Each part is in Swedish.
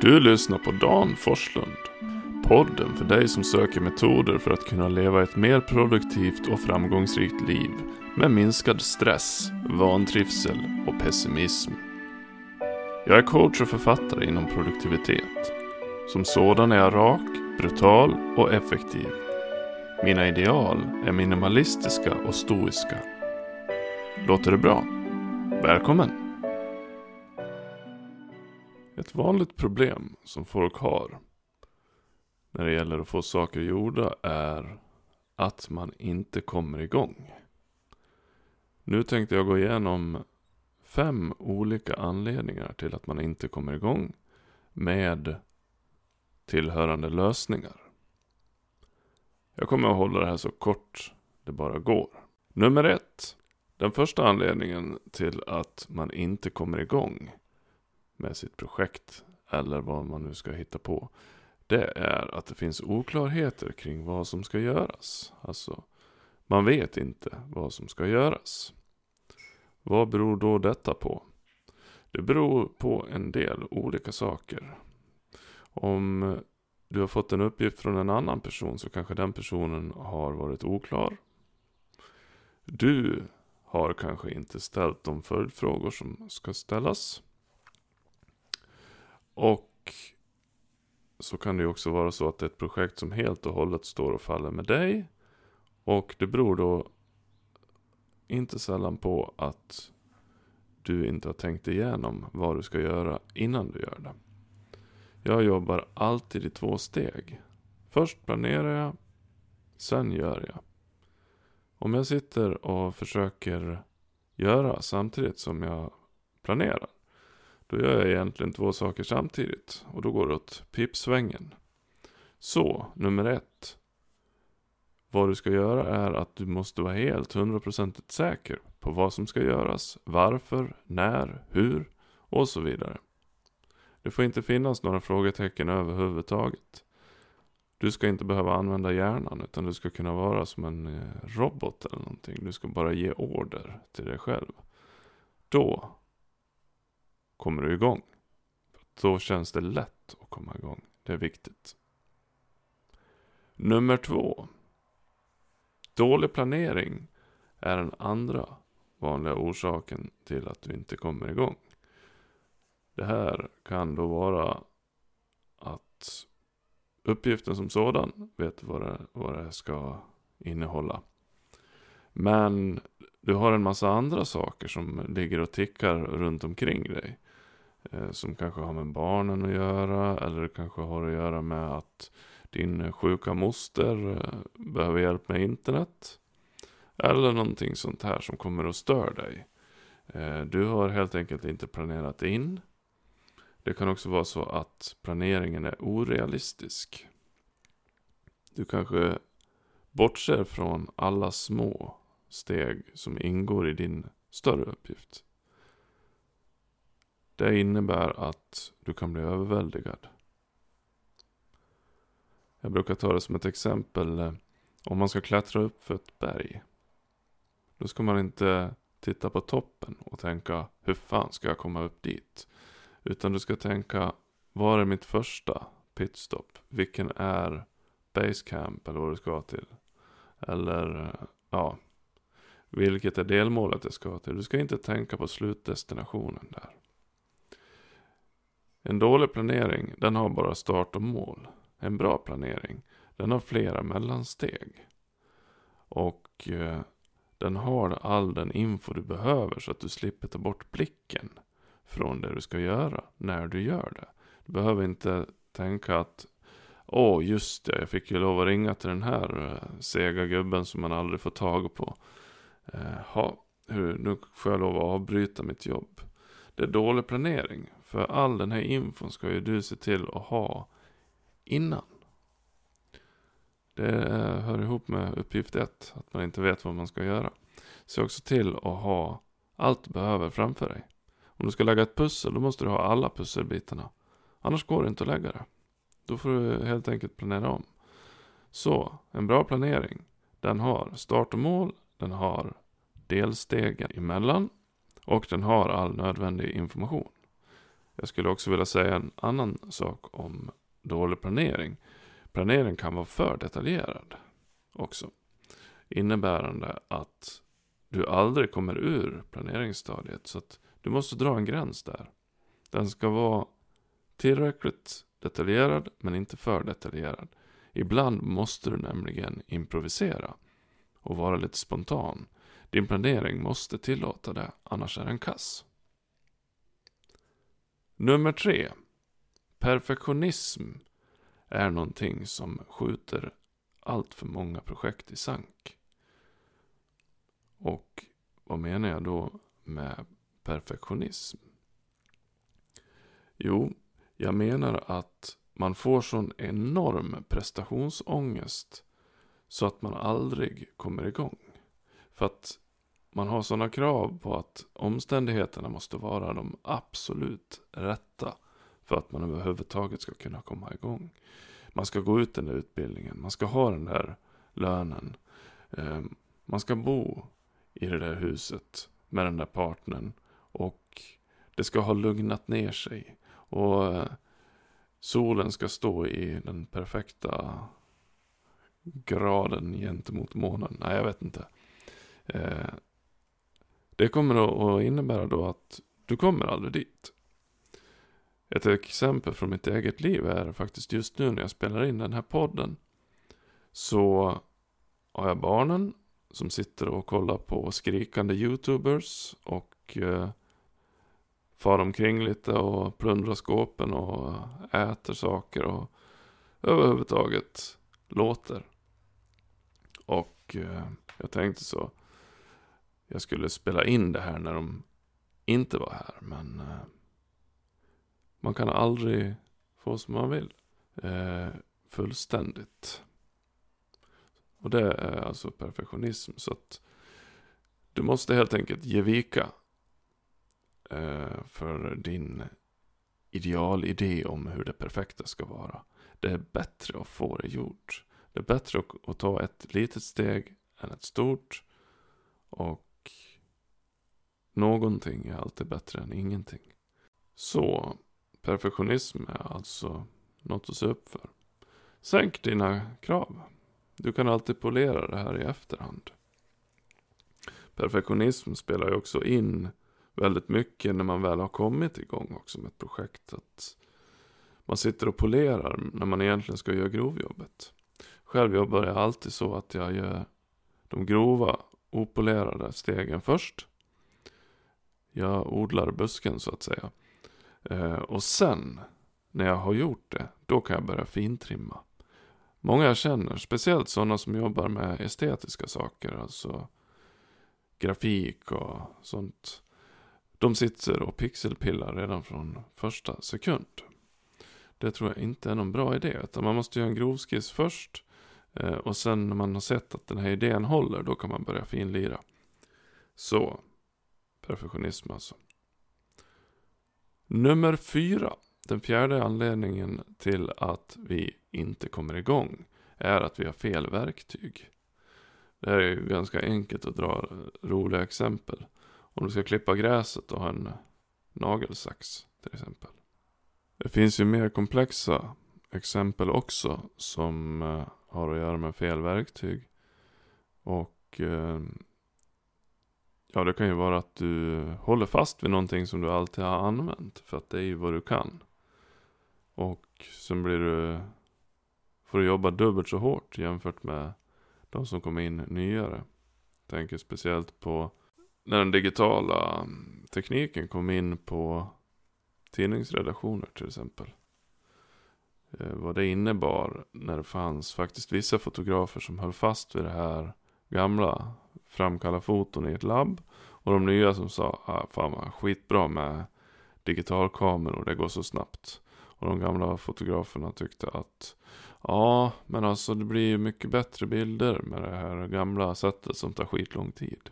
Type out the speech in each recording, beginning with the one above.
Du lyssnar på Dan Forslund. Podden för dig som söker metoder för att kunna leva ett mer produktivt och framgångsrikt liv med minskad stress, vantrivsel och pessimism. Jag är coach och författare inom produktivitet. Som sådan är jag rak, brutal och effektiv. Mina ideal är minimalistiska och stoiska. Låter det bra? Välkommen! Ett vanligt problem som folk har när det gäller att få saker gjorda är att man inte kommer igång. Nu tänkte jag gå igenom fem olika anledningar till att man inte kommer igång med tillhörande lösningar. Jag kommer att hålla det här så kort det bara går. Nummer ett. Den första anledningen till att man inte kommer igång med sitt projekt eller vad man nu ska hitta på. Det är att det finns oklarheter kring vad som ska göras. Alltså, man vet inte vad som ska göras. Vad beror då detta på? Det beror på en del olika saker. Om du har fått en uppgift från en annan person så kanske den personen har varit oklar. Du har kanske inte ställt de följdfrågor som ska ställas. Och så kan det ju också vara så att det är ett projekt som helt och hållet står och faller med dig. Och det beror då inte sällan på att du inte har tänkt igenom vad du ska göra innan du gör det. Jag jobbar alltid i två steg. Först planerar jag, sen gör jag. Om jag sitter och försöker göra samtidigt som jag planerar, då gör jag egentligen två saker samtidigt och då går det åt pipsvängen. Så, nummer ett. Vad du ska göra är att du måste vara helt hundraprocentigt säker på vad som ska göras, varför, när, hur och så vidare. Det får inte finnas några frågetecken överhuvudtaget. Du ska inte behöva använda hjärnan utan du ska kunna vara som en eh, robot eller någonting. Du ska bara ge order till dig själv. Då kommer du igång. Då känns det lätt att komma igång. Det är viktigt. Nummer två. Dålig planering är den andra vanliga orsaken till att du inte kommer igång. Det här kan då vara att uppgiften som sådan vet vad det, vad det ska innehålla. Men du har en massa andra saker som ligger och tickar runt omkring dig. Eh, som kanske har med barnen att göra eller kanske har att göra med att din sjuka moster eh, behöver hjälp med internet. Eller någonting sånt här som kommer att störa dig. Eh, du har helt enkelt inte planerat in. Det kan också vara så att planeringen är orealistisk. Du kanske bortser från alla små steg som ingår i din större uppgift. Det innebär att du kan bli överväldigad. Jag brukar ta det som ett exempel. Eh, om man ska klättra upp för ett berg. Då ska man inte titta på toppen och tänka hur fan ska jag komma upp dit? Utan du ska tänka var är mitt första pitstop? Vilken är basecamp eller vad du ska till? Eller eh, ja, vilket är delmålet jag ska till? Du ska inte tänka på slutdestinationen där. En dålig planering, den har bara start och mål. En bra planering, den har flera mellansteg. Och eh, den har all den info du behöver så att du slipper ta bort blicken från det du ska göra när du gör det. Du behöver inte tänka att Åh, oh, just det, jag fick ju lov att ringa till den här eh, sega gubben som man aldrig får tag på. Uh, hur, nu får jag lov att avbryta mitt jobb. Det är dålig planering. För all den här infon ska ju du se till att ha innan. Det hör ihop med uppgift ett, att man inte vet vad man ska göra. Se också till att ha allt du behöver framför dig. Om du ska lägga ett pussel, då måste du ha alla pusselbitarna. Annars går det inte att lägga det. Då får du helt enkelt planera om. Så, en bra planering, den har start och mål, den har delstegen emellan och den har all nödvändig information. Jag skulle också vilja säga en annan sak om dålig planering. Planering kan vara för detaljerad också. Innebärande att du aldrig kommer ur planeringsstadiet. Så att du måste dra en gräns där. Den ska vara tillräckligt detaljerad men inte för detaljerad. Ibland måste du nämligen improvisera och vara lite spontan. Din planering måste tillåta det, annars är den kass. Nummer tre. Perfektionism är någonting som skjuter allt för många projekt i sank. Och vad menar jag då med perfektionism? Jo, jag menar att man får sån enorm prestationsångest så att man aldrig kommer igång. För att man har sådana krav på att omständigheterna måste vara de absolut rätta för att man överhuvudtaget ska kunna komma igång. Man ska gå ut den där utbildningen, man ska ha den där lönen. Ehm, man ska bo i det där huset med den där partnern och det ska ha lugnat ner sig. Och eh, solen ska stå i den perfekta graden gentemot månen. Nej, jag vet inte. Eh, det kommer att innebära då att du kommer aldrig dit. Ett exempel från mitt eget liv är faktiskt just nu när jag spelar in den här podden. Så har jag barnen som sitter och kollar på skrikande YouTubers och eh, far omkring lite och plundrar skåpen och äter saker och överhuvudtaget låter. Och eh, jag tänkte så, jag skulle spela in det här när de inte var här, men eh, man kan aldrig få som man vill. Eh, fullständigt. Och det är alltså perfektionism. Så att du måste helt enkelt ge vika eh, för din idealidé om hur det perfekta ska vara. Det är bättre att få det gjort. Det är bättre att, att ta ett litet steg än ett stort. Och någonting är alltid bättre än ingenting. Så perfektionism är alltså något att se upp för. Sänk dina krav. Du kan alltid polera det här i efterhand. Perfektionism spelar ju också in väldigt mycket när man väl har kommit igång också med ett projekt. Att man sitter och polerar när man egentligen ska göra grovjobbet. Själv jobbar jag alltid så att jag gör de grova opolerade stegen först. Jag odlar busken så att säga. Eh, och sen när jag har gjort det, då kan jag börja fintrimma. Många jag känner, speciellt sådana som jobbar med estetiska saker, alltså grafik och sånt. De sitter och pixelpillar redan från första sekund. Det tror jag inte är någon bra idé, utan man måste göra en grovskiss först. Eh, och sen när man har sett att den här idén håller, då kan man börja finlira. Så, perfektionism alltså. Nummer fyra. Den fjärde anledningen till att vi inte kommer igång är att vi har fel verktyg. Det här är ju ganska enkelt att dra roliga exempel. Om du ska klippa gräset och ha en nagelsax till exempel. Det finns ju mer komplexa exempel också som eh, har att göra med fel verktyg. Och eh, ja, det kan ju vara att du håller fast vid någonting som du alltid har använt. För att det är ju vad du kan. Och sen blir du, får du jobba dubbelt så hårt jämfört med de som kommer in nyare. Jag Tänker speciellt på när den digitala mm, tekniken kom in på tidningsredaktioner till exempel. Eh, vad det innebar när det fanns faktiskt vissa fotografer som höll fast vid det här gamla framkalla foton i ett labb. Och de nya som sa, ah, fan vad skitbra med digitalkameror, det går så snabbt. Och de gamla fotograferna tyckte att ja, men alltså det blir ju mycket bättre bilder med det här gamla sättet som tar skitlång tid.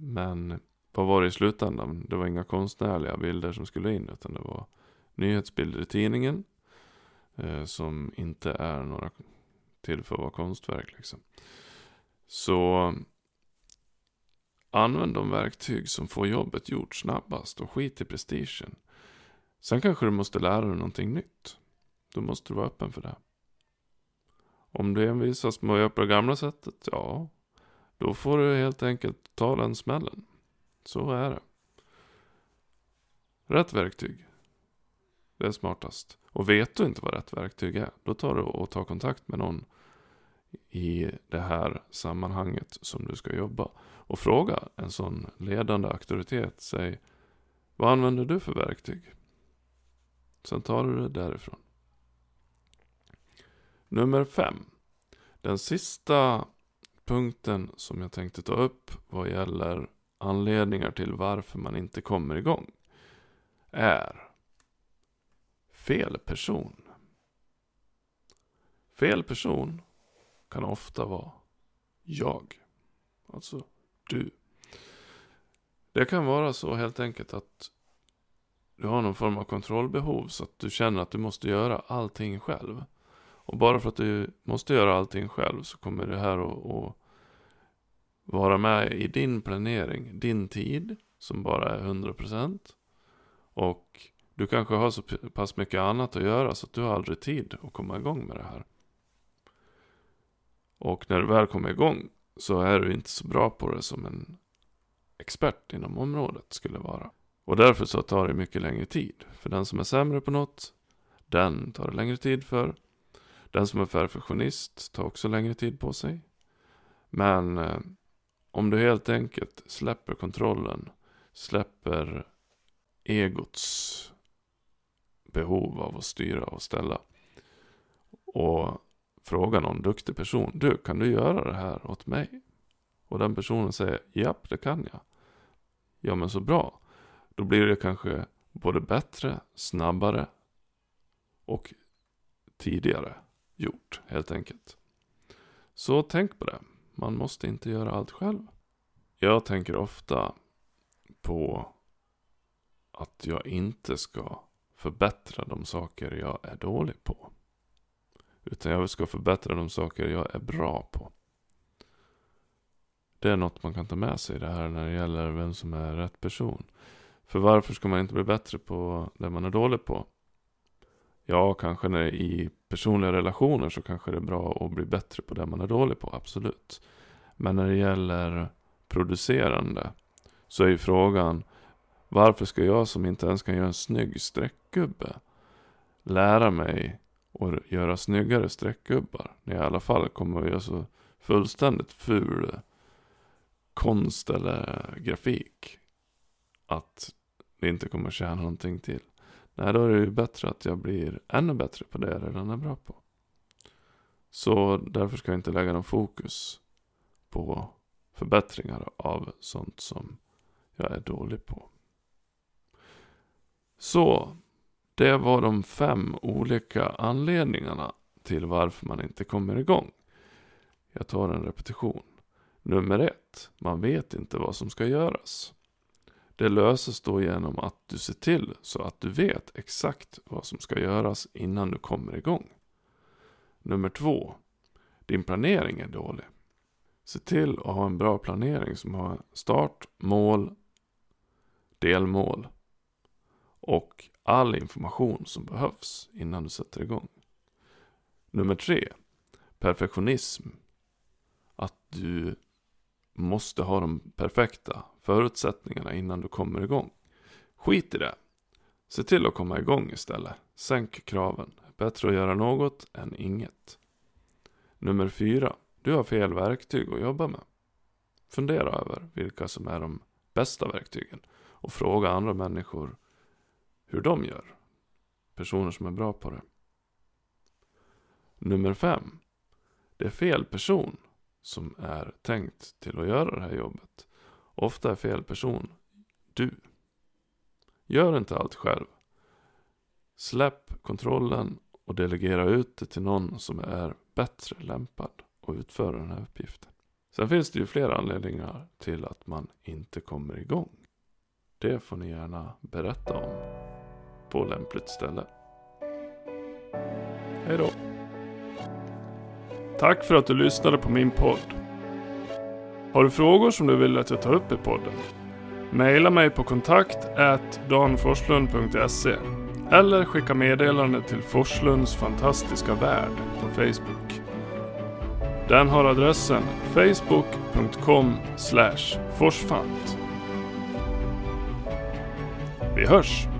Men vad var det i slutändan? Det var inga konstnärliga bilder som skulle in utan det var nyhetsbilder i tidningen. Eh, som inte är några till för att vara konstverk liksom. Så använd de verktyg som får jobbet gjort snabbast och skit i prestigen. Sen kanske du måste lära dig någonting nytt. Då måste du vara öppen för det. Om du envisas med att göra på det gamla sättet, ja. Då får du helt enkelt ta den smällen. Så är det. Rätt verktyg. Det är smartast. Och vet du inte vad rätt verktyg är, då tar du och tar kontakt med någon i det här sammanhanget som du ska jobba. Och fråga en sån ledande auktoritet, säg vad använder du för verktyg? Sen tar du det därifrån. Nummer fem. Den sista punkten som jag tänkte ta upp vad gäller anledningar till varför man inte kommer igång är fel person. Fel person kan ofta vara jag. Alltså du. Det kan vara så helt enkelt att du har någon form av kontrollbehov så att du känner att du måste göra allting själv. Och bara för att du måste göra allting själv så kommer det här att, att vara med i din planering, din tid som bara är 100%. Och du kanske har så pass mycket annat att göra så att du har aldrig tid att komma igång med det här. Och när du väl kommer igång så är du inte så bra på det som en expert inom området skulle vara. Och därför så tar det mycket längre tid. För den som är sämre på något, den tar det längre tid för. Den som är perfektionist tar också längre tid på sig. Men eh, om du helt enkelt släpper kontrollen, släpper egots behov av att styra och ställa. Och Fråga någon duktig person, du kan du göra det här åt mig? Och den personen säger, japp det kan jag. Ja men så bra. Då blir det kanske både bättre, snabbare och tidigare gjort helt enkelt. Så tänk på det. Man måste inte göra allt själv. Jag tänker ofta på att jag inte ska förbättra de saker jag är dålig på. Utan jag ska förbättra de saker jag är bra på. Det är något man kan ta med sig det här när det gäller vem som är rätt person. För varför ska man inte bli bättre på det man är dålig på? Ja, kanske när i personliga relationer så kanske det är bra att bli bättre på det man är dålig på, absolut. Men när det gäller producerande så är ju frågan varför ska jag som inte ens kan göra en snygg streckgubbe lära mig och göra snyggare streckgubbar? När jag i alla fall kommer att göra så fullständigt ful konst eller grafik att det inte kommer att tjäna någonting till. Nej, då är det ju bättre att jag blir ännu bättre på det jag redan är bra på. Så därför ska jag inte lägga någon fokus på förbättringar av sånt som jag är dålig på. Så, det var de fem olika anledningarna till varför man inte kommer igång. Jag tar en repetition. Nummer ett, man vet inte vad som ska göras. Det löses då genom att du ser till så att du vet exakt vad som ska göras innan du kommer igång. Nummer två, din planering är dålig. Se till att ha en bra planering som har start, mål, delmål och all information som behövs innan du sätter igång. Nummer tre, perfektionism. Att du måste ha de perfekta förutsättningarna innan du kommer igång. Skit i det. Se till att komma igång istället. Sänk kraven. Bättre att göra något än inget. Nummer fyra. Du har fel verktyg att jobba med. Fundera över vilka som är de bästa verktygen. Och fråga andra människor hur de gör. Personer som är bra på det. Nummer fem. Det är fel person som är tänkt till att göra det här jobbet. Ofta är fel person du. Gör inte allt själv. Släpp kontrollen och delegera ut det till någon som är bättre lämpad att utföra den här uppgiften. Sen finns det ju flera anledningar till att man inte kommer igång. Det får ni gärna berätta om på lämpligt ställe. Hej då! Tack för att du lyssnade på min podd. Har du frågor som du vill att jag tar upp i podden? Maila mig på kontakt danforslund.se Eller skicka meddelande till Forslunds fantastiska värld på Facebook. Den har adressen facebook.com forsfant. Vi hörs!